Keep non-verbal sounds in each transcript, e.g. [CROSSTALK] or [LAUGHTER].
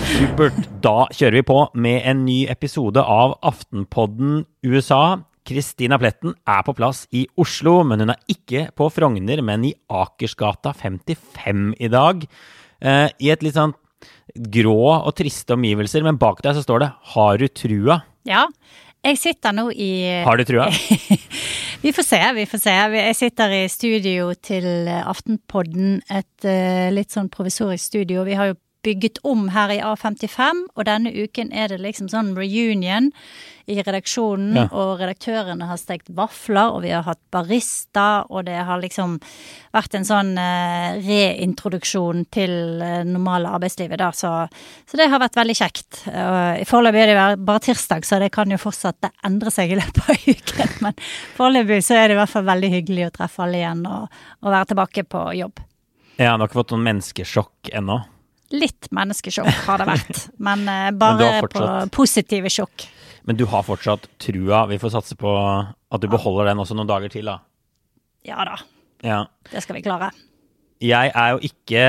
Supert. Da kjører vi på med en ny episode av Aftenpodden USA. Kristina Pletten er på plass i Oslo, men hun er ikke på Frogner, men i Akersgata 55 i dag. Eh, I et litt sånn grå og triste omgivelser, men bak deg så står det 'Har du trua'? Ja, jeg sitter nå i Har du trua? [LAUGHS] Vi får se, vi får se. Jeg sitter i studio til Aftenpodden, et uh, litt sånn provisorisk studio. Vi har jo bygget om her i A55, og denne uken er det liksom sånn reunion i redaksjonen, Ja. og redaktørene har stekt vafler, og vi har hatt barista, og det har liksom vært en sånn uh, reintroduksjon til uh, normale arbeidslivet, da, så, så det har vært veldig kjekt. Uh, Foreløpig er det bare tirsdag, så det kan jo fortsatt endre seg i løpet av [LAUGHS] uken, men foreløpig så er det i hvert fall veldig hyggelig å treffe alle igjen og, og være tilbake på jobb. Ja, du har ikke fått noen menneskesjokk ennå? Litt menneskesjokk har det vært, [LAUGHS] men bare Men fortsatt, på positive sjokk. Men du har fortsatt trua. Vi får satse på at du beholder den også noen dager til, da. Ja da, Ja. det skal vi klare. Jeg er jo ikke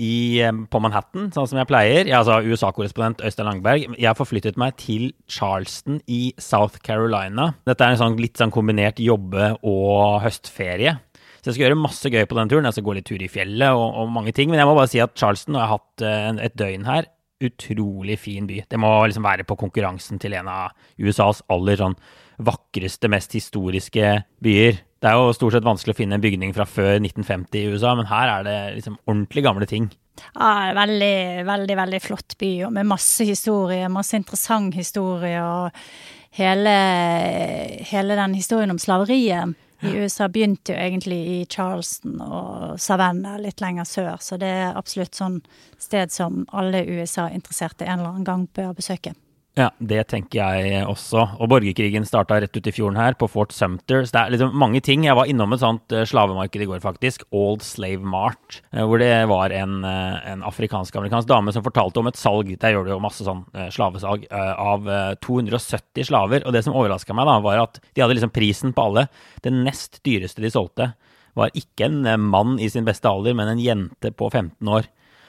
i, eh, på Manhattan, sånn som jeg pleier. Jeg er altså USA-korrespondent Øystein Langberg. Jeg har forflyttet meg til Charleston i South Carolina. Dette er en sånn litt sånn kombinert jobbe- og høstferie. Så jeg skal gjøre masse gøy på den turen. Jeg skal gå litt tur i fjellet og, og mange ting. Men jeg må bare si at Charleston, og jeg har hatt eh, et døgn her, utrolig fin by. Det må liksom være på konkurransen til en av USAs aller sånn vakreste, mest historiske byer. Det er jo stort sett vanskelig å finne en bygning fra før 1950 i USA, men her er det liksom ordentlig gamle ting. Ja, veldig, veldig, veldig flott by, og med masse historie, masse interessant historie, og hele, hele den historien om slaveriet i USA begynte jo egentlig i Charleston og Savannah litt lenger sør, så det er absolutt sånn sted som alle USA-interesserte en eller annen gang bør besøke. Ja, det tenker jeg også. Og borgerkrigen starta rett ut i fjorden her, på Fort Sumter. Så det er liksom mange ting. Jeg var innom et sånt eh, slavemarked i går, faktisk. Old Slave Mart. eh, Hvor det var en, eh, en afrikansk-amerikansk dame som fortalte om et salg. Der gjør det jo masse sånn slavesalg av eh, 270 slaver. Og det som overraska meg, da, var at de hadde liksom prisen på alle. Det nest dyreste de solgte, var ikke en mann i sin beste alder, men en jente på 15 år.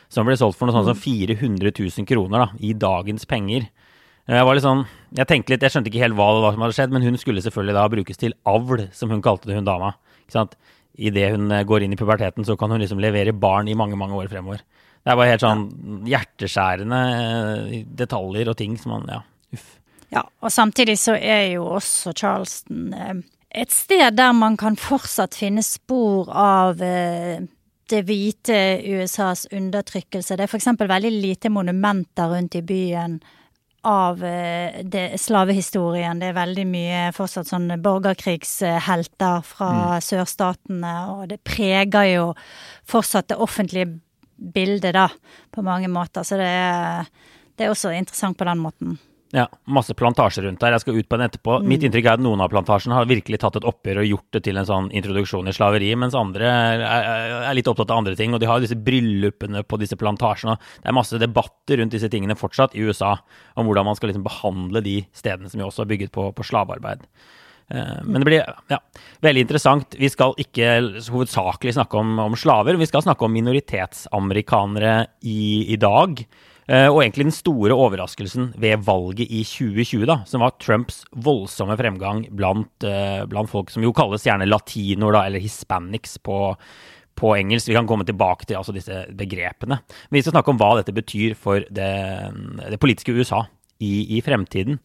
Som ble solgt for noe sånt som 400 000 kroner da, i dagens penger. Jeg var litt sånn, jeg tenkte litt, jeg skjønte ikke helt hva det var som hadde skjedd, men hun skulle selvfølgelig da brukes til avl, som hun kalte det, hun dama. Ikke sant? Idet hun eh, går inn i puberteten, så kan hun liksom levere barn i mange, mange år fremover. Det er bare helt sånn hjerteskjærende eh, detaljer og ting som man, ja, uff. Ja, og samtidig så er jo også Charleston eh, et sted der man kan fortsatt finne spor av det hvite USAs undertrykkelse. Det er f.eks. veldig lite monumenter rundt i byen av eh, det, slavehistorien. Det er veldig mye fortsatt sånn borgerkrigshelter fra sørstatene, og det preger jo fortsatt det offentlige bildet, da, på mange måter. Så det er, det er også interessant på den måten. Ja, masse plantasjer rundt der. Jeg skal ut på den etterpå. Mm. Mitt inntrykk er at noen av plantasjene har virkelig tatt et oppgjør og gjort det til en sånn introduksjon i slaveri, mens andre er, er litt opptatt av andre ting. Og de har disse bryllupene på disse plantasjene. Det er masse debatter rundt disse tingene fortsatt i USA om hvordan man skal liksom behandle de stedene som jo også er bygget på, på slavearbeid. Eh, men det blir ja, veldig interessant. Vi skal ikke hovedsakelig snakke om, om slaver, vi skal snakke om minoritetsamerikanere i, i dag. Eh, og egentlig den store overraskelsen ved valget i 2020, da, som var Trumps voldsomme fremgang blant, eh, blant folk som jo kalles gjerne latinoer, da, eller hispanics på, på engelsk. Vi kan komme tilbake til altså, disse begrepene. Men vi skal snakke om hva dette betyr for det, det politiske USA i, i, fremtiden.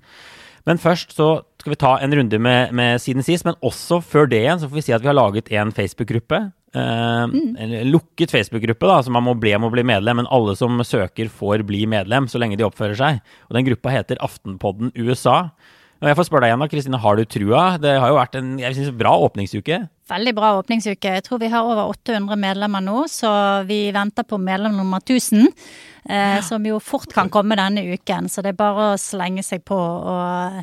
Men først så skal vi ta en runde med, med siden sist, men også før det igjen så får vi si at vi har laget en Facebook-gruppe Uh, En lukket Facebook-gruppe, da, så man må bli, må bli medlem. Men alle som søker, får bli medlem så lenge de oppfører seg. Og Den gruppa heter Aftenpodden USA. Og jeg får spørre deg igjen, da, Kristine, har du trua? Det har jo vært en jeg synes, bra åpningsuke? Veldig bra åpningsuke. Jeg tror vi har over 800 medlemmer nå, så vi venter på medlem nummer 1000. Eh, ja. Som jo fort kan komme denne uken. Så det er bare å slenge seg på og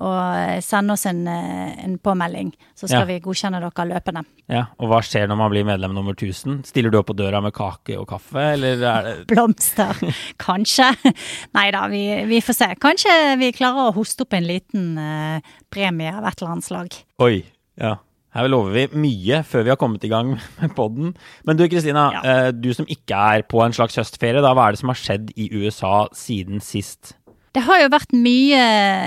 og sende oss en, eh, en påmelding, så skal ja. vi godkjenne dere løpende. Ja, Og hva skjer når man blir medlem nummer 1000? Stiller du opp på døra med kake og kaffe, eller er det [LAUGHS] Blomster. Kanskje. [LAUGHS] Nei da, vi, vi, får se. Kanskje vi klarer å hoste opp en liten uh, premie av et eller annet slag. Oi, ja. Her lover vi mye før vi har kommet i gang [LAUGHS] med poden. Men du Kristina, ja. du som ikke er på en slags høstferie, da, hva er det som har skjedd i USA siden sist? Det har jo vært mye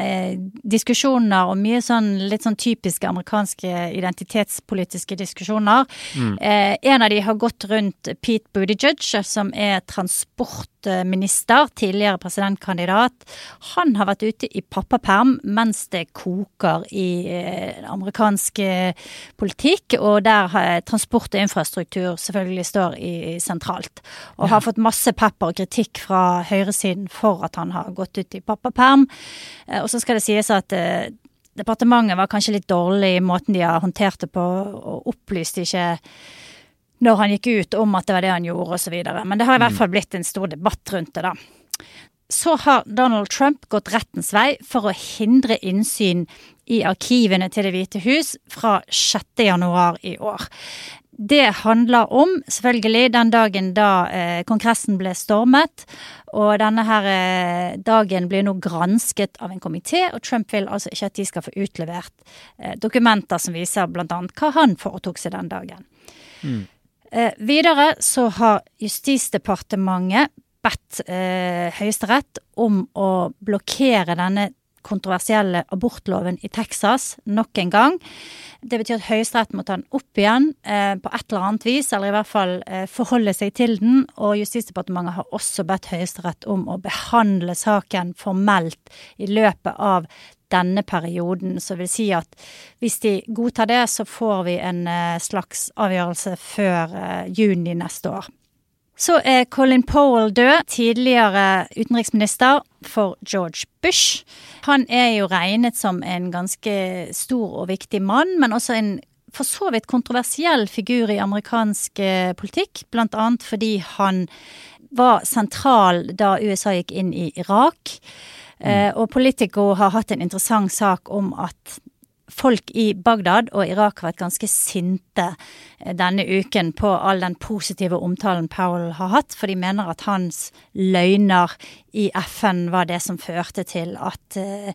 eh, diskusjoner og mye sånn litt sånn typiske amerikanske identitetspolitiske diskusjoner. Mm. Eh, en av de har gått rundt Pete Buttigieg, som er transportminister, tidligere presidentkandidat. Han har vært ute i pappaperm mens det koker i eh, amerikansk politikk, og der transport og infrastruktur selvfølgelig står i, sentralt. Og ja. har fått masse pepper og kritikk fra høyresiden for at han har gått ut i pappaperm. Eh, og så skal det sies at eh, departementet var kanskje litt dårlig i måten de har håndtert det på, og opplyste ikke når han gikk ut om at det var det han gjorde, osv. Men det har i hvert mm. fall blitt en stor debatt rundt det, da. Så har Donald Trump gått rettens vei for å hindre innsyn i arkivene til Det hvite hus fra 6. januar i år. Det handler om, selvfølgelig, den dagen da eh, Kongressen ble stormet. Og denne her eh, dagen blir nå gransket av en komité, og Trump vil altså ikke at de skal få utlevert eh, dokumenter som viser bl.a. hva han foretok seg den dagen. Mm. Eh, videre så har Justisdepartementet bedt eh, Høyesterett om å blokkere denne kontroversielle abortloven i Texas nok en gang. Det betyr at Høyesterett må ta den opp igjen eh, på et eller annet vis, eller i hvert fall eh, forholde seg til den. Og Justisdepartementet har også bedt Høyesterett om å behandle saken formelt i løpet av denne perioden. Så vil si at hvis de godtar det, så får vi en eh, slags avgjørelse før eh, juni neste år. Så er Colin Powell død, tidligere utenriksminister for George Bush. Han er jo regnet som en ganske stor og viktig mann, men også en for så vidt kontroversiell figur i amerikansk eh, politikk, annet fordi han var sentral da USA gikk inn i Irak. Mm. Eh, og Politico har hatt en interessant sak om at folk i Bagdad og Irak har vært ganske sinte eh, denne uken på all den positive omtalen Powell har hatt, for de mener at hans løgner i FN var det som førte til at eh,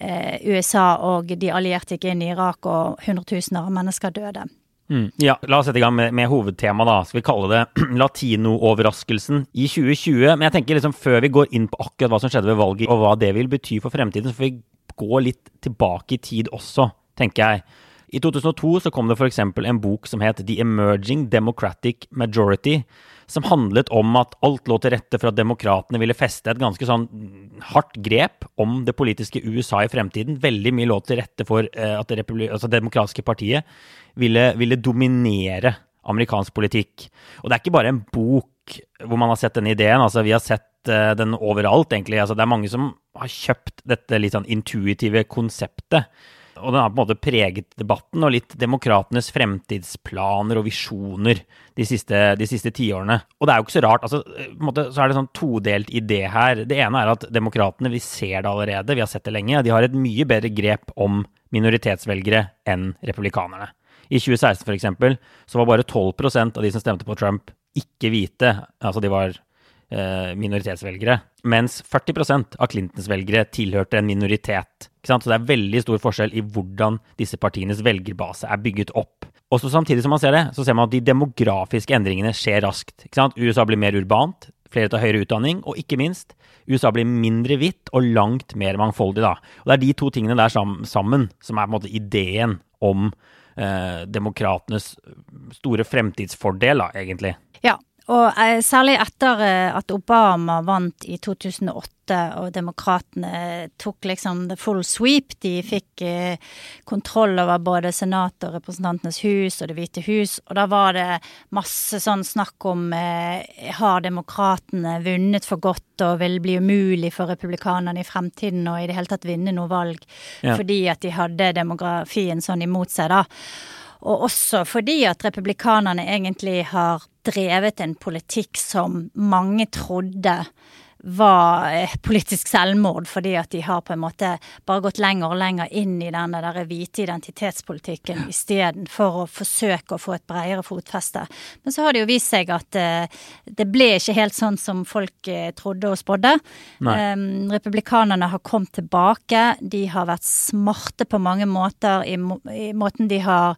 eh USA og de allierte gikk inn i Irak og hundretusener av mennesker døde. Mm. Ja, La oss sette i gang med, med hovedtemaet. da. Skal vi kalle det [CLEARS THROAT] latino-overraskelsen i 2020? Men jeg tenker liksom før vi går inn på akkurat hva som skjedde ved valget, og hva det vil bety for fremtiden, så får vi gå litt tilbake i tid også, tenker jeg. I 2002 så kom det f.eks. en bok som het The Emerging Democratic Majority, som handlet om at alt lå til rette for at demokratene ville feste et ganske sånn hardt grep om det politiske USA i fremtiden. Veldig mye lå til rette for eh, at det altså demokratiske partiet ville, ville dominere amerikansk politikk. Og det er ikke bare en bok hvor man har sett denne ideen. altså Vi har sett uh, den overalt, egentlig. Altså, det er mange som har kjøpt dette litt sånn intuitive konseptet. Og den har på en måte preget debatten og litt demokratenes fremtidsplaner og visjoner de siste, de siste tiårene. Og det er jo ikke så rart. altså på en måte Så er det sånn todelt idé her. Det ene er at demokratene, vi ser det allerede, vi har sett det lenge, de har et mye bedre grep om minoritetsvelgere enn republikanerne. I 2016 f.eks. så var bare 12% av de som stemte på Trump, ikke hvite. Altså de var eh, minoritetsvelgere. Mens 40% av Clintons velgere tilhørte en minoritet. Så det er veldig stor forskjell i hvordan disse partienes velgerbase er bygget opp. Og så samtidig som man ser det, så ser man at de demografiske endringene skjer raskt. USA blir mer urbant, flere tar høyere utdanning, og ikke minst, USA blir mindre hvitt og langt mer mangfoldig. da. Og Det er de to tingene der sammen som er på en måte ideen om eh, demokratenes store fremtidsfordel, da, egentlig. Ja, og eh, særlig etter eh, at Obama vant i 2008 og demokratene tok liksom the full sweep. De fikk eh, kontroll over både Senatet og Representantenes hus og Det hvite hus. Og da var det masse sånn snakk om har demokratene vunnet for godt og vil bli umulig for republikanerne i fremtiden og i det hele tatt vinne noe valg ja. fordi at de hadde demografien sånn imot seg, da. Og også fordi at republikanerne egentlig har drevet en politikk som mange trodde var eh, politisk selvmord, fordi at de har på en måte bare gått lenger og lenger inn i den der hvite identitetspolitikken istedenfor å forsøke å få et bredere fotfeste. Men så har det jo vist seg at uh, det ble ikke helt sånn som folk uh, trodde og spådde. Um, republikanerne har kommet tilbake. De har vært smarte på mange måter i, må i måten de har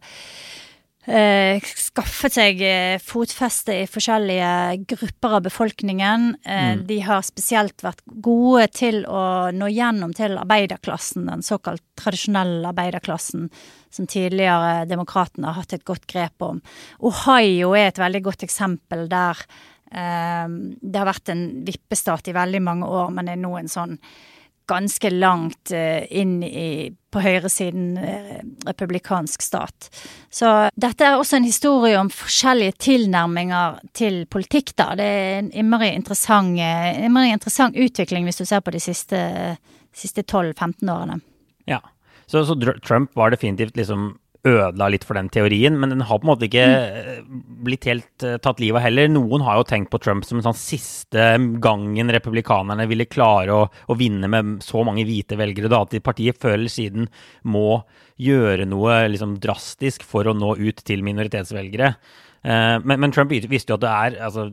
eh, skaffet seg eh, fotfeste i forskjellige grupper av befolkningen. Eh, mm. De har spesielt vært gode til å nå gjennom til arbeiderklassen, den såkalt tradisjonelle arbeiderklassen, som tidligere demokratene har hatt et godt grep om. Ohio er et veldig godt eksempel der eh, det har vært en vippestat i veldig mange år, men det er nå en sånn ganske langt eh, inn i, på høyresiden eh, republikansk stat. Så dette er også en historie om forskjellige tilnærminger til politikk, da. Det er en innmari interessant, eh, interessant utvikling hvis du ser på de siste, siste 12-15 årene. Ja, så, så, Trump var definitivt liksom ødela litt for den teorien, men den har på en måte ikke mm. blitt helt uh, tatt livet av heller. Noen har jo tenkt på Trump som en sånn siste gangen republikanerne ville klare å, å vinne med så mange hvite velgere, da at partiet før eller siden må gjøre noe liksom, drastisk for å nå ut til minoritetsvelgere. Eh, men, men, Trump visste jo at det er altså,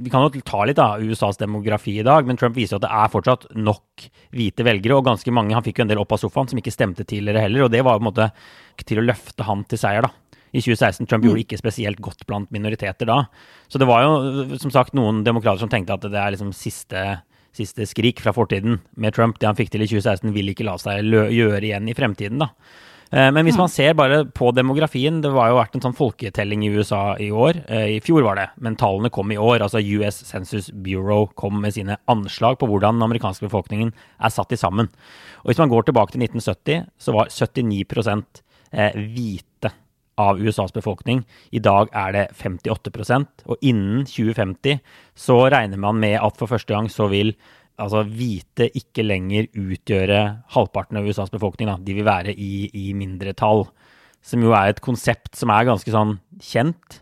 Vi kan jo ta litt av USAs demografi i dag, men Trump viser jo at det er fortsatt nok hvite velgere, og ganske mange Han fikk jo en del opp av sofaen som ikke stemte tidligere heller, og det var jo på en måte til å løfte han til seier, da. I 2016 Trump gjorde det ikke spesielt godt blant minoriteter da. Så det var jo som sagt noen demokrater som tenkte at det er liksom siste, siste skrik fra fortiden med Trump. Det han fikk til i 2016, vil ikke la seg gjøre igjen i fremtiden, da. Eh, men hvis man ser bare på demografien Det var jo vært en sånn folketelling i USA i år. Eh, I fjor var det, men tallene kom i år. Altså US Census Bureau kom med sine anslag på hvordan den amerikanske befolkningen er satt i sammen. Og Hvis man går tilbake til 1970, så var 79 eh, hvite av USAs befolkning. I dag er det 58% og innen 2050 så regner man med at for første gang så vil altså hvite ikke lenger utgjøre halvparten av USAs befolkning. Da. De vil være i, i mindretall. Som jo er et konsept som er ganske sånn kjent,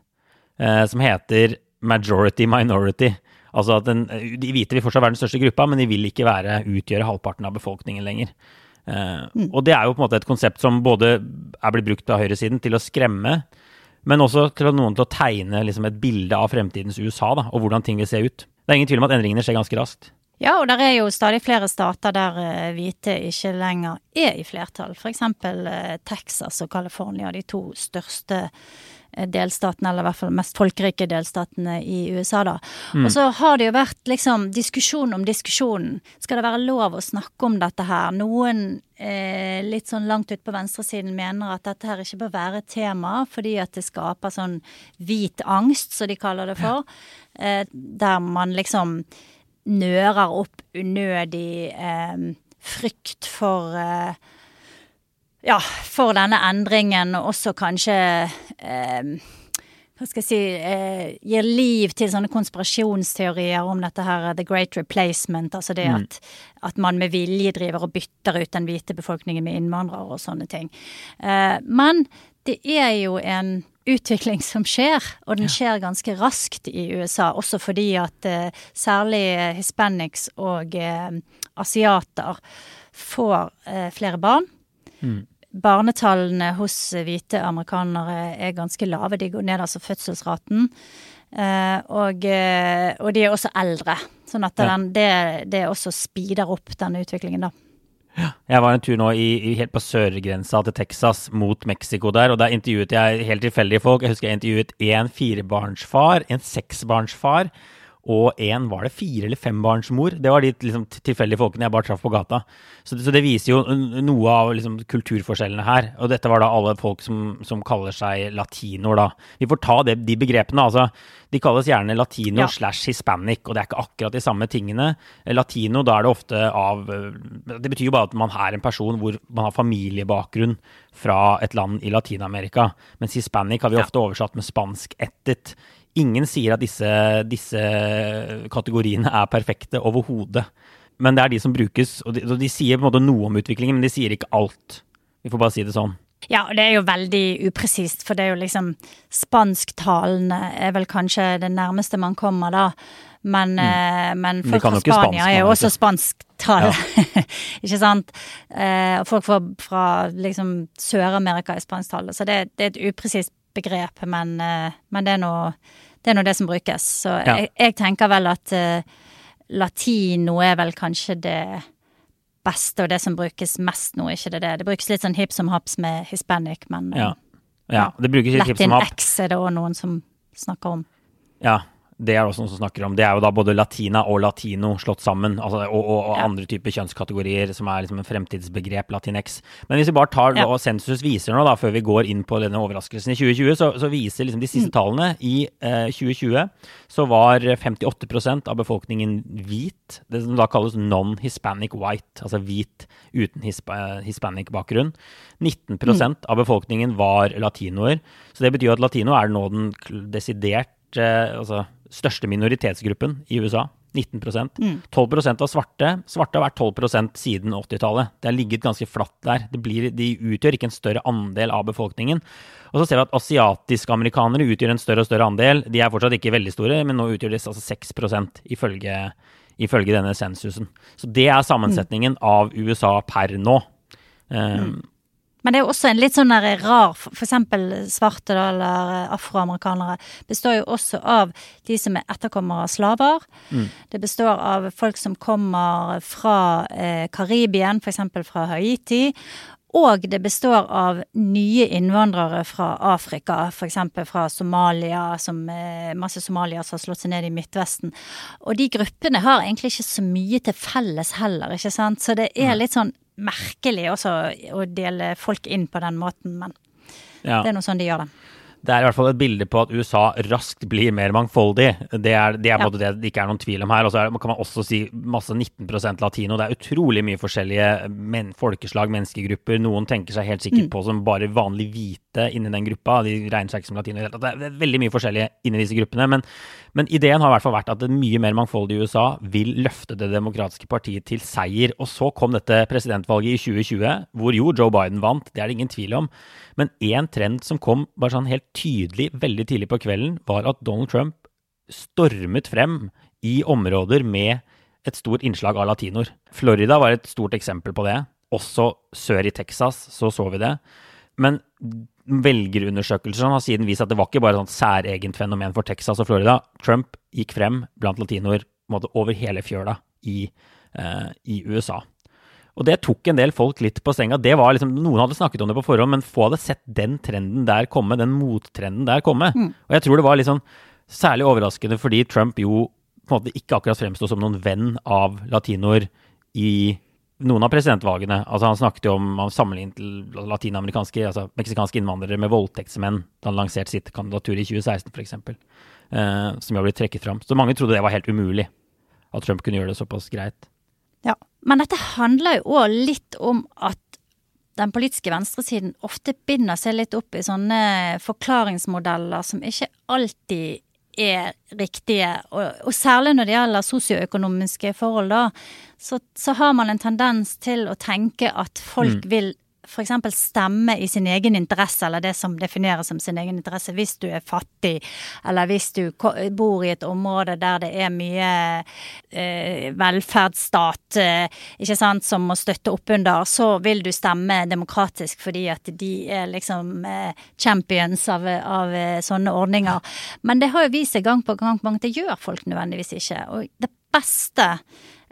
eh, som heter majority minority. Altså at den, De hvite vil fortsatt være den største gruppa, men de vil ikke være, utgjøre halvparten av befolkningen lenger. Eh, mm. Og det er jo på en måte et konsept som både er blitt brukt av høyresiden til å skremme, men også til noen til å tegne liksom, et bilde av fremtidens USA da, og hvordan ting vil se ut. Det er ingen tvil om at endringene skjer ganske raskt. Ja, og det er jo stadig flere stater der uh, hvite ikke lenger er i flertall. F.eks. Uh, Texas og California, de to største uh, delstatene, eller i hvert fall mest folkerike delstatene i USA, da. Mm. Og så har det jo vært liksom diskusjon om diskusjonen. Skal det være lov å snakke om dette her? Noen eh, litt sånn langt ut på venstresiden mener at dette her ikke bør være et tema, fordi at det skaper sånn hvit angst, som de kaller det for. Ja. der man liksom nører opp unødig eh, frykt for eh, Ja, for denne endringen, og også kanskje eh, hva skal jeg si, eh, gir liv til sånne konspirasjonsteorier om dette her the great replacement. Altså det Mm. at, at man med vilje driver og bytter ut den hvite befolkningen med innvandrere og sånne ting. Eh, men det er jo en utvikling som skjer, og den skjer ganske raskt i USA. Også fordi at eh, særlig hispanics og eh, asiater får eh, flere barn. Barnetallene hos hvite amerikanere er ganske lave. De går ned, altså fødselsraten. Eh, og, eh, og de er også eldre. Sånn at den, det, det også speeder opp denne utviklingen, da. Jeg var en tur nå i, i, helt på sørgrensa til Texas mot Mexico der, og der intervjuet jeg helt tilfeldige folk. Jeg husker jeg intervjuet en firebarnsfar, en seksbarnsfar og en var det fire- eller fembarnsmor. Det var de liksom, tilfeldige folkene jeg bare traff på gata. Så, så det viser jo noe av liksom, kulturforskjellene her. Og dette var da alle folk som, som kaller seg latinoer, da. Vi får ta det, de begrepene. altså. De kalles gjerne latino Ja. slash hispanic, og det er ikke akkurat de samme tingene. Latino, da er det ofte av eh, Det betyr jo bare at man er en person hvor man har familiebakgrunn fra et land i Latin-Amerika. Mens hispanic har vi ofte oversatt med spanskættet. Ingen sier at disse, disse kategoriene er perfekte overhodet. Men det er de som brukes, og de, og de sier på en måte noe om utviklingen, men de sier ikke alt. Vi får bare si det sånn. Ja, og det er jo veldig upresist, for det er jo liksom Spansktalende er vel kanskje det nærmeste man kommer, da. Men, mm. men folk fra Spania spansk, er jo også spansktalende, ja. [LAUGHS] ikke sant? Eh, og folk fra, fra liksom Sør-Amerika er spansktalende. Så det, det er et upresist begrep, men, eh, men det er nå det, er nå det som brukes. Så Ja. jeg, jeg tenker vel at uh, latino er vel kanskje det beste, og det som brukes mest nå, ikke det det? Det brukes litt sånn hip som haps med hispanic, men uh, Ja. ja det brukes ikke hip som haps. Latin-X er det òg noen som snakker om. Ja, det er også noen som snakker om. Det er jo da både latina og latino slått sammen, altså, og, og, og Ja. andre typer kjønnskategorier som er liksom en fremtidsbegrep, latinx. Men hvis vi bare tar Ja. og sensus viser nå, da, før vi går inn på denne overraskelsen i 2020, så, så viser liksom de Mm. siste tallene i eh, 2020 så var 58% av befolkningen hvit, det som da kalles non-hispanic white, altså hvit uten hispa, hispanic bakgrunn. 19 mm. av befolkningen var latinoer, så det betyr at latino er nå den desidert eh, altså, største minoritetsgruppen i USA. 19 mm. 12% var svarte. Svarte har vært 12% siden 80-tallet. Det har ligget ganske flatt der. Det blir, de utgjør ikke en større andel av befolkningen. Og så ser vi at asiatiske amerikanere utgjør en større og større andel. De er fortsatt ikke veldig store, men nå utgjør de altså 6% ifølge, ifølge denne sensusen. Så det er sammensetningen av USA per nå. Um, Men det er jo også en litt sånn der rar For eksempel svarte da, eller afroamerikanere består jo også av de som er etterkommere av slaver. Det består av folk som kommer fra eh, Karibien, f.eks. fra Haiti. Og det består av nye innvandrere fra Afrika, f.eks. fra Somalia, som eh, masse somaliere som har slått seg ned i Midtvesten. Og de gruppene har egentlig ikke så mye til felles heller, ikke sant. Så det er litt sånn merkelig også å dele folk inn på den måten, men ja. det er nå sånn de gjør det. Det er i hvert fall et bilde på at USA raskt blir mer mangfoldig. Det er, det er Ja. det det ikke er noen tvil om her. Og så kan man også si masse 19% latino. Det er utrolig mye forskjellige men, folkeslag, menneskegrupper. Noen tenker seg helt sikkert på som bare vanlig hvite inni den gruppa. De regner seg ikke som latino i det. Det er veldig mye forskjellige inni disse gruppene. Men, men ideen har i hvert fall vært at et mye mer mangfoldig USA vil løfte Det demokratiske partiet til seier. Og så kom dette presidentvalget i 2020, hvor jo Joe Biden vant. Det er det ingen tvil om. Men én trend som kom bare sånn helt tydelig veldig tidlig på kvelden, var at Donald Trump stormet frem i områder med et stort innslag av latinoer. Florida var et stort eksempel på det. Også sør i Texas så så vi det. Men velgerundersøkelser har siden vist at det var ikke bare et særegent fenomen for Texas og Florida. Trump gikk frem blant latinoer over hele fjøla i, eh, i USA. Og det tok en del folk litt på senga. Det var liksom, Noen hadde snakket om det på forhånd, men få hadde sett den trenden der komme, den mottrenden der komme. Og jeg tror det var sånn særlig overraskende fordi Trump jo på en måte ikke akkurat fremsto som noen venn av latinoer i noen av presidentvalgene. Altså Han snakket jo om han sammenlignet latinamerikanske, altså meksikanske innvandrere med voldtektsmenn da han lanserte sitt kandidatur i 2016 f.eks., eh, som jo har blitt trekket fram. Så mange trodde det var helt umulig at Trump kunne gjøre det såpass greit. Ja. Men dette handler jo òg litt om at den politiske venstresiden ofte binder seg litt opp i sånne forklaringsmodeller som ikke alltid er riktige. Og, og særlig når det gjelder sosioøkonomiske forhold, da, så, så, har man en tendens til å tenke at folk mm. vil f.eks. stemme i sin egen interesse, eller det som defineres som sin egen interesse, hvis du er fattig, eller hvis du bor i et område der det er mye eh, velferdsstat eh, ikke sant, som må støtte opp under, så vil du stemme demokratisk fordi at de er liksom eh, champions av, av, eh, sånne ordninger. Men det har jo vist seg gang på gang at det gjør folk nødvendigvis ikke. Og det beste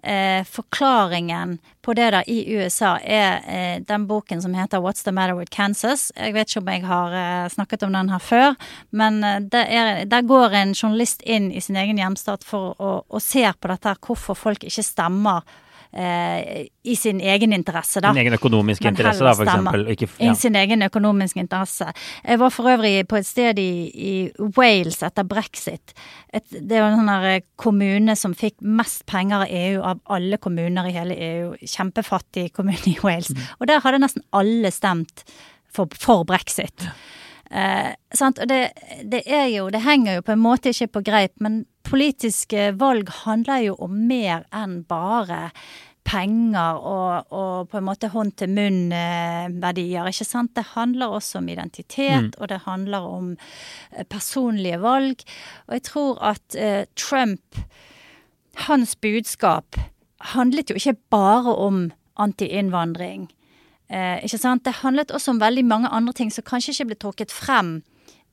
eh, forklaringen på det da i USA er eh, den boken som heter What's the Matter with Kansas. Jeg vet ikke om jeg har eh, snakket om den her før, men eh, er, der går en journalist inn i sin egen hjemstat for å, å se på dette, her, hvorfor folk ikke stemmer eh, i sin egen interesse, da. Sin egen økonomiske interesse, da, for eksempel. Ikke, ja. I sin egen økonomiske interesse. Jeg var for øvrig på et sted i, i Wales etter brexit. Et, det var en sånn eh, kommune som fikk mest penger av EU av alle kommuner i hele EU. Kjempefattig kommune i Wales. Mm. Og der hadde nesten alle stemt for, for brexit. Eh, sant? Og det, det, er jo Det henger jo på en måte ikke på greip, men politiske valg handler jo om mer enn bare penger og, og på en måte hånd-til-munn-verdier, ikke sant. Det handler også om identitet, mm. og det handler om eh, personlige valg. Og jeg tror at eh, Trump, hans budskap, handlet jo ikke bare om anti-innvandring. Eh, ikke sant? Det handlet også om veldig mange andre ting som kanskje ikke ble trukket frem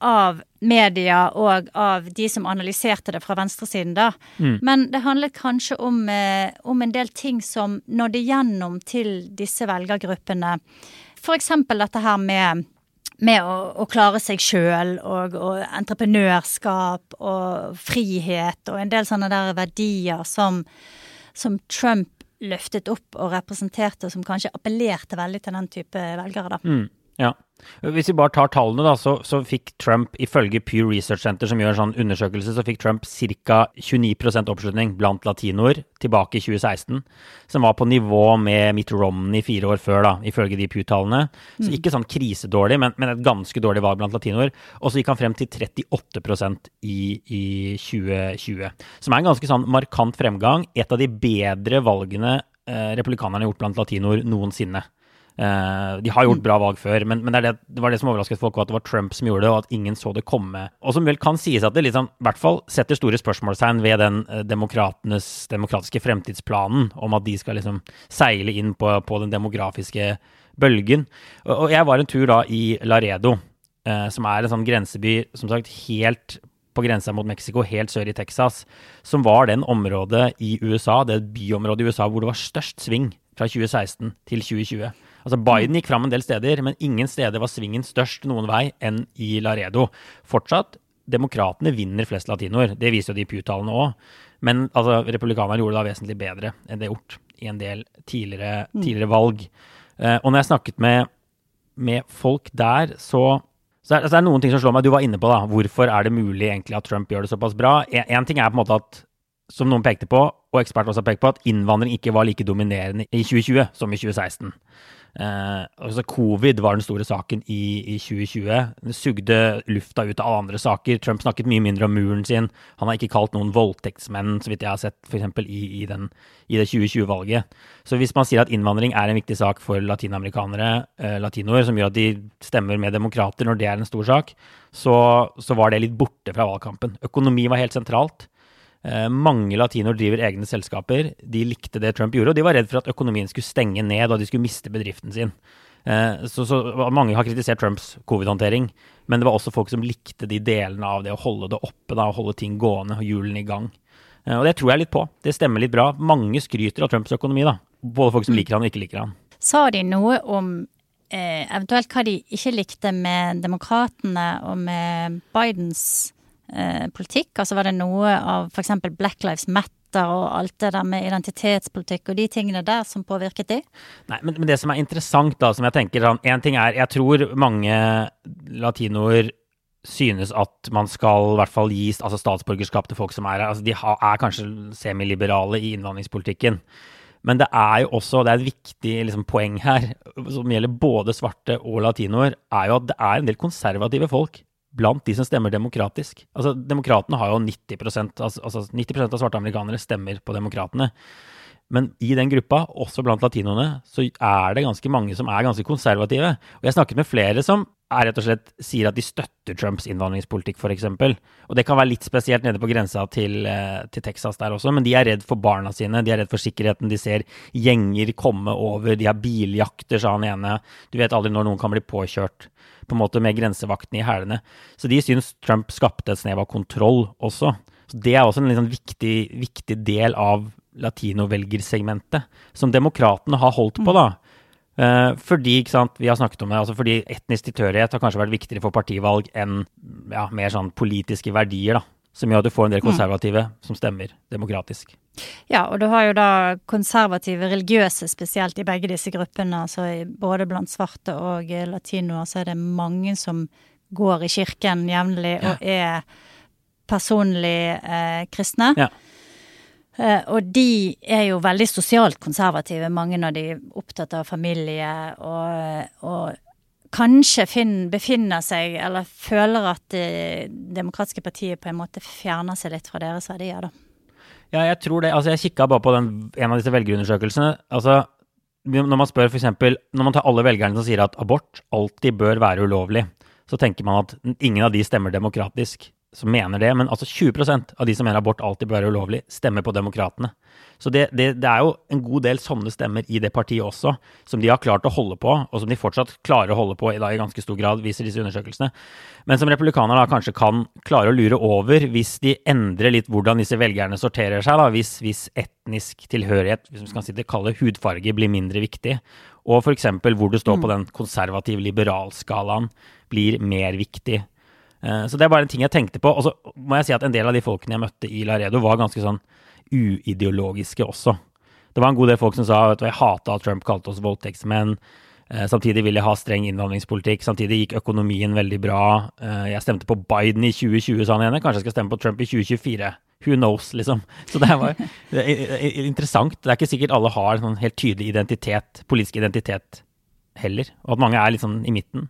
av media og av de som analyserte det fra venstresiden, da. Mm. Men det handlet kanskje om, eh, om, en del ting som nådde gjennom til disse velgergruppene. Eksempel dette her med, med å, å, klare seg sjøl og, og, entreprenørskap og frihet og en del sånne der verdier som, som Trump løftet opp og representerte, som kanskje appellerte veldig til den type velgere, da. Mm, ja. Hvis vi bare tar tallene, da, så, så, fikk Trump ifølge Pew Research Center, som gjør en sånn undersøkelse, så fikk Trump ca. 29% oppslutning blant latinoer tilbake i 2016. Som var på nivå med Mitt Romney fire år før, da, ifølge de Pew-tallene. Så mm. ikke sånn krisedårlig, men, men, et ganske dårlig valg blant latinoer. Og så gikk han frem til 38% i, i 2020. Som er en ganske sånn markant fremgang. Et av de bedre valgene eh, republikanerne har gjort blant latinoer noensinne. Uh, de har gjort mm. bra valg før, men, men det, det, det, var det som overrasket folk, at det var Trump som gjorde det, og at ingen så det komme. Og som vel kan sies at det liksom, i hvert fall setter store spørsmålstegn ved den uh, demokratiske fremtidsplanen om at de skal liksom seile inn på, på den demografiske bølgen. Og, og, jeg var en tur da i Laredo, uh, som er en sånn grenseby som sagt helt på grensa mot Mexico, helt sør i Texas, som var den området i USA, det byområdet i USA hvor det var størst sving fra 2016 til 2020. Altså Biden gikk fram en del steder, men ingen steder var svingen størst noen vei enn i Laredo. Fortsatt, demokratene vinner flest latinoer. Det viser jo de Pew-tallene òg. Men altså, republikanerne gjorde det da vesentlig bedre enn det gjort i en del tidligere, mm. tidligere valg. Uh, og når jeg snakket med, med folk der, så så det, er, det er noen ting som slår meg. Du var inne på da, hvorfor er det mulig egentlig at Trump gjør det såpass bra. En, ting er på en måte at, som noen pekte på, og eksperter også har pekt på, at innvandring ikke var like dominerende i 2020 som i 2016. Eh, altså Covid var den store saken i, i, 2020. Det sugde lufta ut av andre saker. Trump snakket mye mindre om muren sin. Han har ikke kalt noen voldtektsmenn, så vidt jeg har sett, f.eks. I, i, i det 2020-valget. Så hvis man sier at innvandring er en viktig sak for latinamerikanere, eh, latinoer, som gjør at de stemmer med demokrater når det er en stor sak, så, så var det litt borte fra valgkampen. Økonomi var helt sentralt. Eh, mange latinoer driver egne selskaper. De likte det Trump gjorde, og de var redd for at økonomien skulle stenge ned og de skulle miste bedriften sin. Eh, så, så mange har kritisert Trumps covid-håndtering, men det var også folk som likte de delene av det å holde det oppe, da, holde ting gående og hjulene i gang. Eh, og det tror jeg litt på. Det stemmer litt bra. Mange skryter av Trumps økonomi, da. Både folk som liker han og ikke liker han. Sa de noe om eh, eventuelt hva de ikke likte med demokratene og med Bidens eh, politikk? Altså var det noe av f.eks. Black Lives Matter og alt det der med identitetspolitikk og de tingene der som påvirket de? Nei, men, men det som er interessant, da, som jeg tenker sånn En ting er Jeg tror mange latinoer synes at man skal i hvert fall gi altså statsborgerskap til folk som er her. Altså, de er kanskje semiliberale i innvandringspolitikken. Men det er jo også, det er et viktig liksom, poeng her, som gjelder både svarte og latinoer, er jo at det er en del konservative folk blant de som stemmer demokratisk. Altså, Demokratene har jo 90% altså, altså 90% av svarte amerikanere stemmer på demokratene. Men i den gruppa, også blant latinoene, så er det ganske mange som er ganske konservative. Og jeg snakket med flere som er rett og slett sier at de støtter Trumps innvandringspolitikk, f.eks. Og det kan være litt spesielt nede på grensa til, eh, til, Texas der også, men de er redd for barna sine, de er redd for sikkerheten. De ser gjenger komme over, de har biljakter, sa han ene. Du vet aldri når noen kan bli påkjørt, på en måte med grensevaktene i hælene. Så de syns Trump skapte et snev av kontroll også. Så det er også en liksom viktig, viktig del av latinovelgersegmentet, som demokratene har holdt på, da. Uh, fordi ikke sant, vi har snakket om det, altså fordi etnisk tilhørighet har kanskje vært viktigere for partivalg enn ja, mer sånn politiske verdier, da. Som gjør at du får en del mm. konservative mm. som stemmer demokratisk. Ja, og du har jo da konservative religiøse spesielt i begge disse gruppene. altså Både blant svarte og latinoer så er det mange som går i kirken jevnlig ja. og er personlig eh, kristne. Ja. Uh, og de er jo veldig sosialt konservative, mange av de er opptatt av familie og, og kanskje finn, befinner seg, eller føler at Det demokratiske partiet på en måte fjerner seg litt fra deres verdier, da. Ja, jeg tror det. Altså, jeg kikka bare på den, en av disse velgerundersøkelsene. Altså, når man spør f.eks. Når man tar alle velgerne som sier at abort alltid bør være ulovlig, så tenker man at ingen av de stemmer demokratisk som mener det, men altså 20% av de som mener abort alltid bør være ulovlig, stemmer på Demokratene. Så det, det, det, er jo en god del sånne stemmer i det partiet også, som de har klart å holde på, og som de fortsatt klarer å holde på i, dag i ganske stor grad, viser disse undersøkelsene. Men som republikanerne da kanskje kan klare å lure over hvis de endrer litt hvordan disse velgerne sorterer seg, da, hvis, hvis etnisk tilhørighet, hvis vi skal si det, kalle hudfarge, blir mindre viktig, og f.eks. hvor du står på mm. den konservativ-liberalskalaen, blir mer viktig så det er bare en ting jeg tenkte på. Og så må jeg si at en del av de folkene jeg møtte i Laredo, var ganske sånn uideologiske også. Det var en god del folk som sa at jeg hata at Trump kalte oss voldtektsmenn. Eh, samtidig ville jeg ha streng innvandringspolitikk. Samtidig gikk økonomien veldig bra. Eh, jeg stemte på Biden i 2020, sa han ene. Kanskje jeg skal stemme på Trump i 2024. Who knows, liksom. [LAUGHS] Så det var det interessant. Det er ikke sikkert alle har en sånn helt tydelig identitet, politisk identitet heller. Og at mange er litt sånn i midten.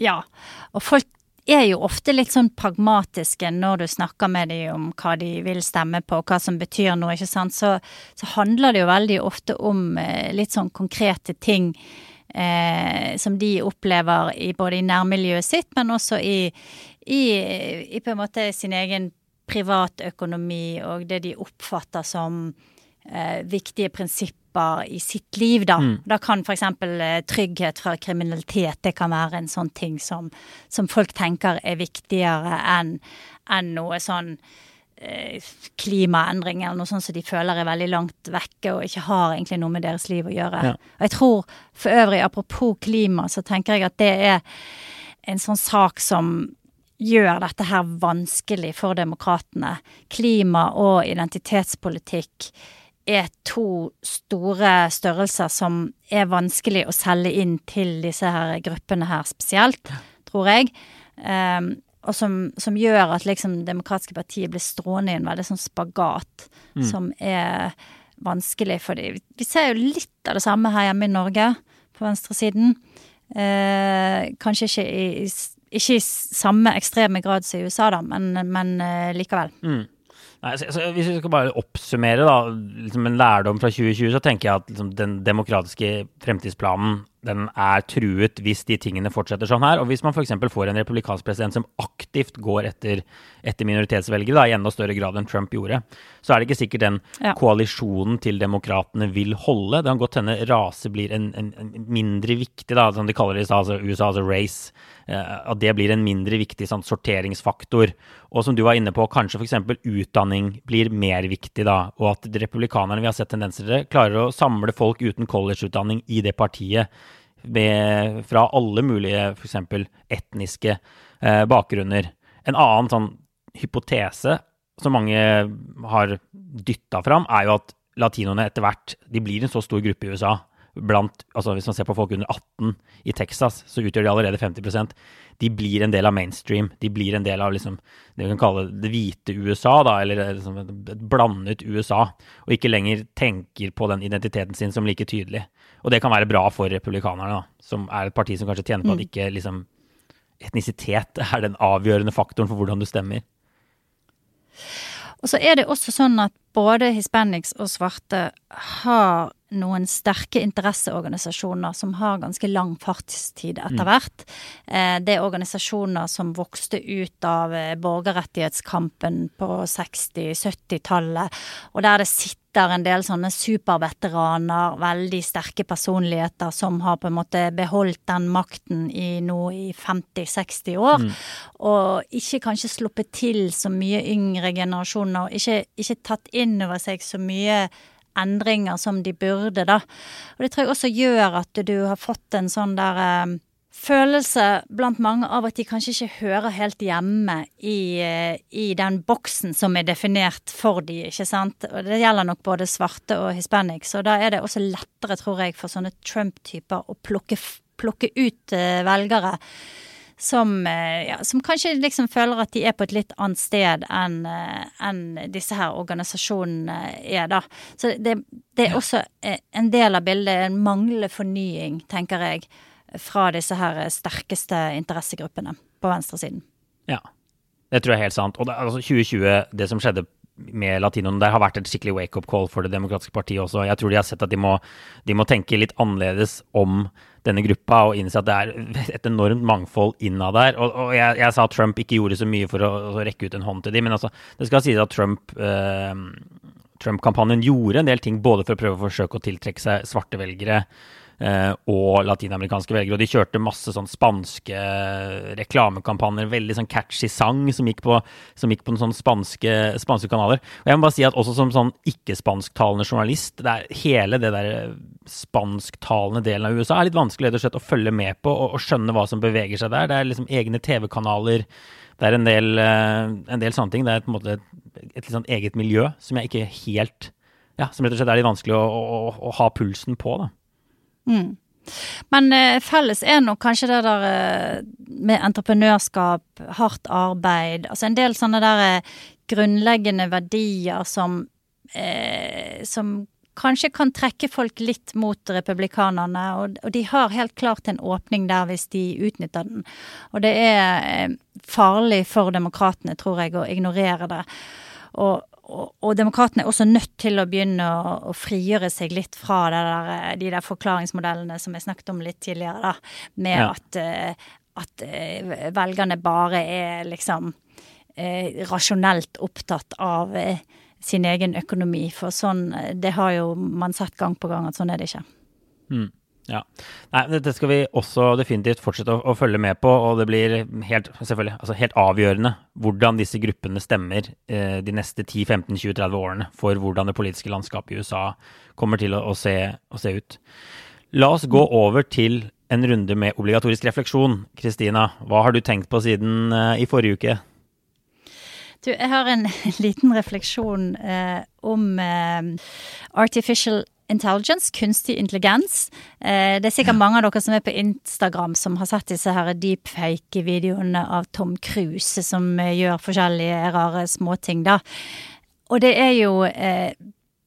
Ja, og folk er jo ofte litt sånn pragmatiske når du snakker med dem om hva de vil stemme på, hva som betyr noe, ikke sant. Så, så handler det jo veldig ofte om eh, litt sånn konkrete ting eh, som de opplever i, både i nærmiljøet sitt, men også i, i, i på en måte sin egen privatøkonomi og det de oppfatter som eh, viktige prinsipper i sitt liv, da. Mm. Da kan f.eks. Eh, trygghet fra kriminalitet det kan være en sånn ting som, som folk tenker er viktigere enn en noe sånn Eh, klimaendring eller noe sånt som de føler er veldig langt vekke og ikke har egentlig noe med deres liv å gjøre. Ja. Og jeg tror for øvrig, apropos klima, så tenker jeg at det er en sånn sak som gjør dette her vanskelig for demokratene. Klima og identitetspolitikk er to store størrelser som er vanskelig å selge inn til disse her gruppene her spesielt, tror jeg. Um, og som, som, gjør at liksom demokratiske partier blir strående i en veldig sånn spagat mm. som er vanskelig for dem. Vi ser jo litt av det samme her hjemme i Norge, på venstresiden. Eh, kanskje ikke i, ikke i samme ekstreme grad som i USA, da, men, men uh, likevel. Mm. Nei, så, så hvis vi skal bare oppsummere da, liksom en lærdom fra 2020, så tenker jeg at liksom, den demokratiske fremtidsplanen den er truet hvis de tingene fortsetter sånn her. Og hvis man f.eks. får en republikansk president som aktivt går etter, etter minoritetsvelgere, da, i enda større grad enn Trump gjorde, så er det ikke sikkert den ja. koalisjonen til demokratene vil holde. Det kan godt hende rase blir en, en, en mindre viktig, da, som de kaller det i altså, USA, altså race Eh, at det blir en mindre viktig sånn, sorteringsfaktor. Og som du var inne på, kanskje f.eks. utdanning blir mer viktig da, og at republikanerne vi har sett tendenser til, klarer å samle folk uten collegeutdanning i det partiet. Med, fra alle mulige f.eks. etniske eh, bakgrunner. En annen sånn hypotese som mange har dytta fram, er jo at latinoene etter hvert de blir en så stor gruppe i USA blant altså Hvis man ser på folk under 18 i Texas, så utgjør de allerede 50% De blir en del av mainstream. De blir en del av liksom, det vi kan kalle det hvite USA, da, eller liksom et blandet USA. Og ikke lenger tenker på den identiteten sin som like tydelig. Og det kan være bra for republikanerne, da, som er et parti som kanskje tjener på at mm. ikke liksom, etnisitet [LAUGHS] er den avgjørende faktoren for hvordan du stemmer. Og så er det også sånn at både hispanics og svarte har noen sterke interesseorganisasjoner som har ganske lang fartstid etter mm. hvert. Mm. Det er organisasjoner som vokste ut av eh, borgerrettighetskampen på 60-70-tallet, og der det sitter en del sånne superveteraner, veldig sterke personligheter, som har på en måte beholdt den makten i nå i 50-60 år. Mm. Og ikke kanskje sluppet til så mye yngre generasjoner, ikke, ikke tatt inn over seg så mye endringer som de burde, da. Og det tror jeg også gjør at du har fått en sånn der eh, følelse blant mange av at de kanskje ikke hører helt hjemme i, eh, i, den boksen som er definert for de, ikke sant. Og det gjelder nok både svarte og hispanics, og da er det også lettere, tror jeg, for sånne Trump-typer å plukke, plukke ut eh, velgere som, eh, ja, som, kanskje liksom føler at de er på et litt annet sted enn eh, en disse her organisasjonene er, da. Så det, det, er også eh, en del av bildet, en manglende fornying, tenker jeg, fra disse her sterkeste interessegruppene på venstresiden. Ja, det tror jeg er helt sant. Og det, altså 2020, det som skjedde med latinoen der har vært et skikkelig wake-up call for Det demokratiske partiet også. Jeg tror de har sett at de må, de må tenke litt annerledes om denne gruppa og innse at det er et enormt mangfold innad der. Og, og jeg, jeg, sa at Trump ikke gjorde så mye for å, å rekke ut en hånd til dem, men altså, det skal sies at Trump eh, Trump-kampanjen gjorde en del ting både for å prøve å forsøke å tiltrekke seg svarte velgere og latinamerikanske velgere. Og de kjørte masse sånn spanske reklamekampanjer, veldig sånn catchy sang som gikk på, som gikk på sånne spanske, spanske, kanaler. Og jeg må bare si at også som sånn ikke-spansktalende journalist, det er hele det der spansktalende delen av USA er litt vanskelig slett å følge med på og, og skjønne hva som beveger seg der. Det er liksom egne TV-kanaler. Det er en del, eh, en del, sånne ting. Det er på en måte et, et litt sånn eget miljø som jeg ikke helt Ja, som rett og slett er litt vanskelig å, å, å ha pulsen på, da. Mm. Men eh, felles er nok kanskje det der eh, med entreprenørskap, hardt arbeid, altså en del sånne der eh, grunnleggende verdier som eh, som kanskje kan trekke folk litt mot republikanerne, og, og, de har helt klart en åpning der hvis de utnytter den. Og det er farlig for demokratene, tror jeg, å ignorere det. Og, og, og demokratene er også nødt til å begynne å, å frigjøre seg litt fra der, de der forklaringsmodellene som jeg snakket om litt tidligere, da, med ja. at, eh, at, eh, velgerne bare er liksom eh, rasjonelt opptatt av eh, sin egen økonomi. For sånn, det har jo man sett gang på gang at sånn er det ikke. Mm. Ja. Nei, dette skal vi også definitivt fortsette å, å, følge med på, og det blir helt, selvfølgelig, altså helt avgjørende hvordan disse gruppene stemmer eh, de neste 10-15-20-30 årene for hvordan det politiske landskapet i USA kommer til å, å, se, å, se, ut. La oss gå over til en runde med obligatorisk refleksjon. Kristina, hva har du tenkt på siden eh, i forrige uke? Du, jeg har en [LAUGHS] liten refleksjon eh, om eh, artificial intelligence, kunstig intelligens. Eh, det er sikkert mange av dere som er på Instagram som har sett disse her deepfake-videoene av Tom Cruise som eh, gjør forskjellige rare småting, da. Og det er jo eh,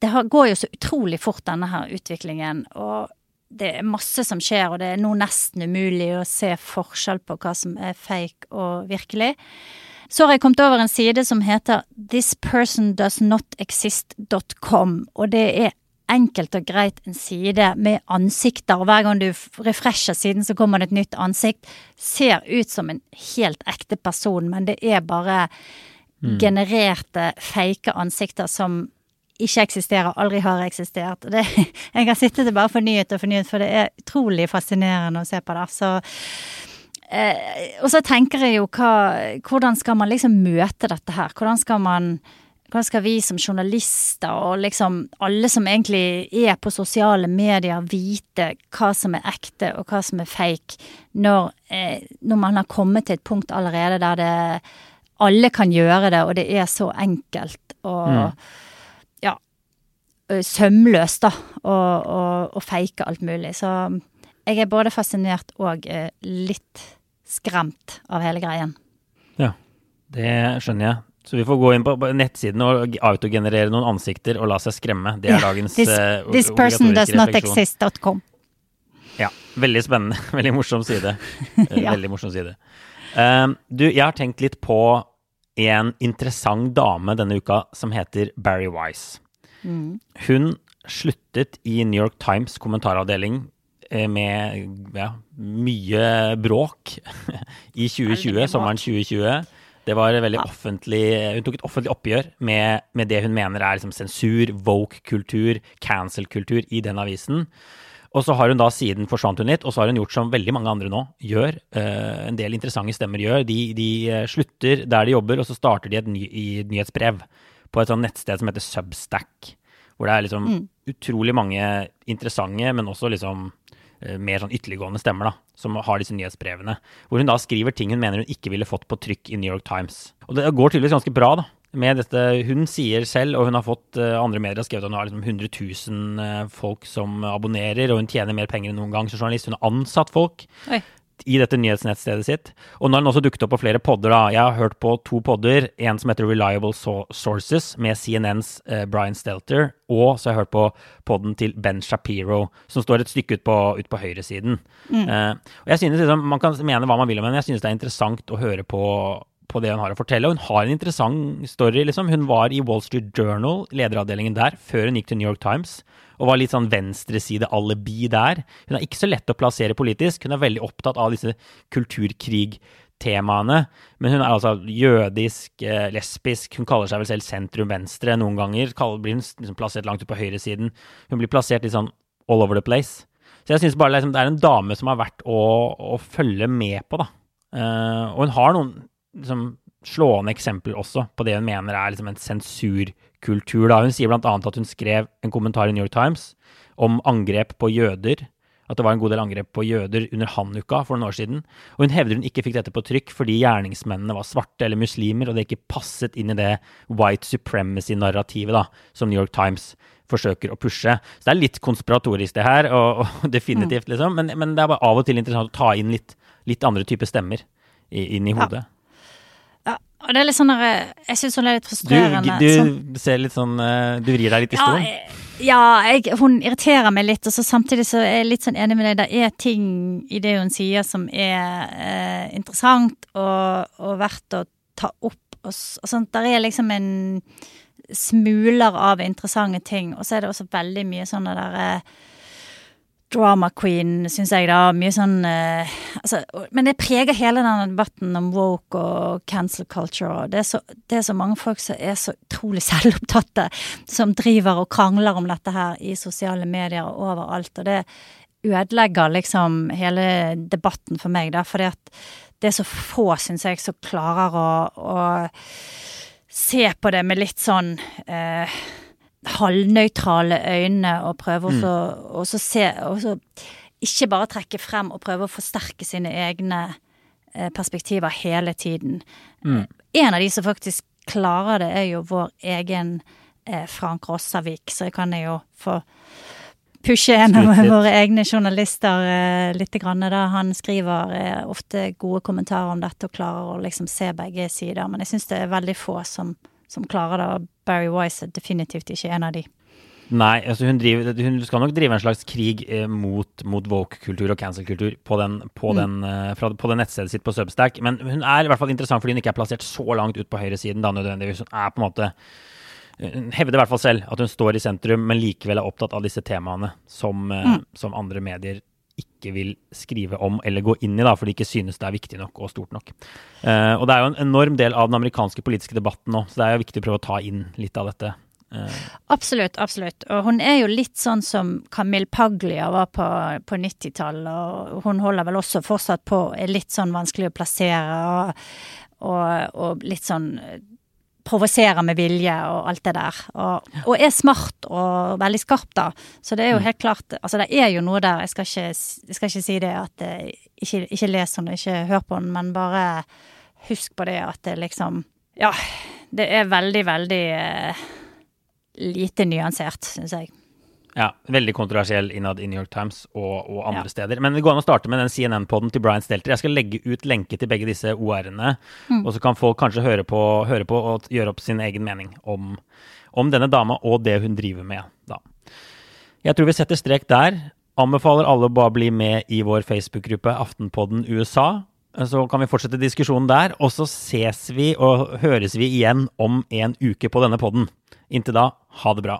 Det går jo så utrolig fort, denne her utviklingen. Og det er masse som skjer, og det er nå nesten umulig å se forskjell på hva som er fake og virkelig. Så har jeg kommet over en side som heter thispersondoesnotexist.com, og det er enkelt og greit en side med ansikter. og Hver gang du refresher siden, så kommer det et nytt ansikt. Ser ut som en helt ekte person, men det er bare mm. genererte, fake ansikter som ikke eksisterer, aldri har eksistert. Det, [LAUGHS] jeg har sittet og bare fornyet og fornyet, for det er utrolig fascinerende å se på det. Så, eh, og så tenker jeg jo hva Hvordan skal man liksom møte dette her? Hvordan skal man hvordan skal vi som journalister og liksom alle som egentlig er på sosiale medier, vite hva som er ekte og hva som er fake, når, eh, når man har kommet til et punkt allerede der det alle kan gjøre det, og det er så enkelt og mm. ja sømløst, da, å fake alt mulig. Så jeg er både fascinert og eh, litt skremt av hele greien. Ja, det skjønner jeg. Så vi får gå inn på nettsiden og autogenerere noen ansikter og la seg skremme. Det er yeah. dagens this, uh, this person does not exist.com. Ja. Veldig spennende. [LAUGHS] Veldig morsom side. [LAUGHS] ja. Veldig morsom side. Um, du, jeg har tenkt litt på en interessant dame denne uka som heter Barry Wise. Mm. Hun sluttet i New York Times kommentaravdeling eh, med ja, mye bråk [LAUGHS] i 2020, sommeren 2020. Det var veldig ja. offentlig Hun tok et offentlig oppgjør med, med det hun mener er liksom sensur, woke-kultur, cancel-kultur i den avisen. Og så har hun da siden forsvant hun litt, og så har hun gjort som veldig mange andre nå gjør. Uh, en del interessante stemmer gjør. De, de uh, slutter der de jobber, og så starter de et ny, i nyhetsbrev på et sånt nettsted som heter Substack. Hvor det er liksom mm. utrolig mange interessante, men også liksom Eh, mer sånn ytterliggående stemmer, da, som har disse nyhetsbrevene. Hvor hun da skriver ting hun mener hun ikke ville fått på trykk i New York Times. Og det går tydeligvis ganske bra, da. Med dette, Hun sier selv, og hun har fått uh, andre medier har skrevet at hun har liksom 100 000 uh, folk som abonnerer, og hun tjener mer penger enn noen gang som journalist. Hun har ansatt folk. Oi i dette nyhetsnettstedet sitt. Og nå har den også dukket opp på flere podder. da. Jeg har hørt på to podder. En som heter Reliable Sources, med CNNs eh, Brian Stelter. Og så har jeg hørt på podden til Ben Shapiro, som står et stykke ut på, ut på høyresiden. Mm. Eh, og jeg synes liksom, Man kan mene hva man vil om henne, men jeg synes det er interessant å høre på på det hun har å fortelle. Og hun har en interessant story, liksom. Hun var i Wall Street Journal, lederavdelingen der, før hun gikk til New York Times. Og var litt sånn venstreside-alibi der. Hun er ikke så lett å plassere politisk. Hun er veldig opptatt av disse kulturkrigtemaene. Men hun er altså jødisk, eh, lesbisk, hun kaller seg vel selv sentrum-venstre noen ganger. Blir hun liksom plassert langt ut på høyresiden. Hun blir plassert litt sånn all over the place. Så jeg syns bare liksom, det er en dame som er verdt å, å følge med på, da. Uh, og hun har noen liksom, slående eksempel også på det hun mener er liksom en sensurkultur. Da. Hun sier bl.a. at hun skrev en kommentar i New York Times om angrep på jøder. At det var en god del angrep på jøder under Hanukka for noen år siden. Og hun hevder hun ikke fikk dette på trykk fordi gjerningsmennene var svarte eller muslimer, og det ikke passet inn i det white supremacy-narrativet da, som New York Times forsøker å pushe. Så det er litt konspiratorisk, det her, og, og [LAUGHS] definitivt, mm. liksom. Men, men, det er bare av og til interessant å ta inn litt, litt andre typer stemmer inn i hodet. Ja. Og det er litt sånn der, eh, Jeg syns hun er litt frustrerende. Du, du sånn. ser litt sånn eh, Du vrir deg litt i stolen? Ja, jeg, hun irriterer meg litt, og så samtidig så er jeg litt sånn enig med deg. Det er ting i det hun sier som er eh, interessant og, og, verdt å ta opp. Og, og sånt. Der er liksom en smuler av interessante ting, og så er det også veldig mye sånne der eh, drama queen, syns jeg, da. Mye sånn uh, altså, Men det preger hele denne debatten om woke og cancel culture. Det er, så, det er så mange folk som er så utrolig [LAUGHS] selvopptatte, som driver og krangler om dette her i sosiale medier og overalt. Og det ødelegger liksom hele debatten for meg, da. Fordi at det er så få, syns jeg, som klarer å, å se på det med litt sånn uh, halvnøytrale øyne og prøve mm. å se og så Ikke bare trekke frem og prøve å forsterke sine egne eh, perspektiver hele tiden. Mm. Eh, en av de som faktisk klarer det, er jo vår egen eh, Frank Rossavik, så jeg kan jo få pushe en av våre egne journalister eh, litt. Grann, da. Han skriver eh, ofte gode kommentarer om dette og klarer å liksom se begge sider. Men jeg syns det er veldig få som, som klarer det. Og Barry Wise er definitivt ikke en av de. Nei, altså hun, driver, hun, skal nok drive en slags krig eh, mot, mot woke-kultur og cancel-kultur på, den, på, mm. den, eh, på det nettstedet sitt på Substack. Men hun er i hvert fall interessant fordi hun ikke er plassert så langt ut på høyresiden. da nødvendigvis. Hun er på en måte hun hevder i hvert fall selv at hun står i sentrum, men likevel er opptatt av disse temaene som, eh, mm. som andre medier ikke vil skrive om eller gå inn i, da, for de ikke synes det er viktig nok og stort nok. Uh, og det er jo en enorm del av den amerikanske politiske debatten nå, så det er jo viktig å prøve å ta inn litt av dette. Uh. Absolutt, absolutt. Og hun er jo litt sånn som Camille Paglia var på, på 90-tallet, og hun holder vel også fortsatt på, er litt sånn vanskelig å plassere, og, og, og litt sånn provoserer med vilje og alt det der. Og, og, er smart og veldig skarp, da. Så det er jo mm. helt klart Altså, det er jo noe der. Jeg skal ikke, jeg skal ikke si det at eh, ikke, ikke les den, ikke hør på den, men bare husk på det at det liksom Ja, det er veldig, veldig uh, lite nyansert, syns jeg. Ja, veldig kontroversiell innad i New York Times og, og andre ja. steder. Men det går an å starte med den CNN-poden til Brian Stelter. Jeg skal legge ut lenke til begge disse OR-ene, mm. og så kan folk kanskje høre på, høre på, og gjøre opp sin egen mening om, om, denne dama og det hun driver med, da. Jeg tror vi setter strek der. Anbefaler alle å bare bli med i vår Facebook-gruppe Aftenpodden USA. Så kan vi fortsette diskusjonen der, og så ses vi og høres vi igjen om en uke på denne podden. Inntil da, ha det bra.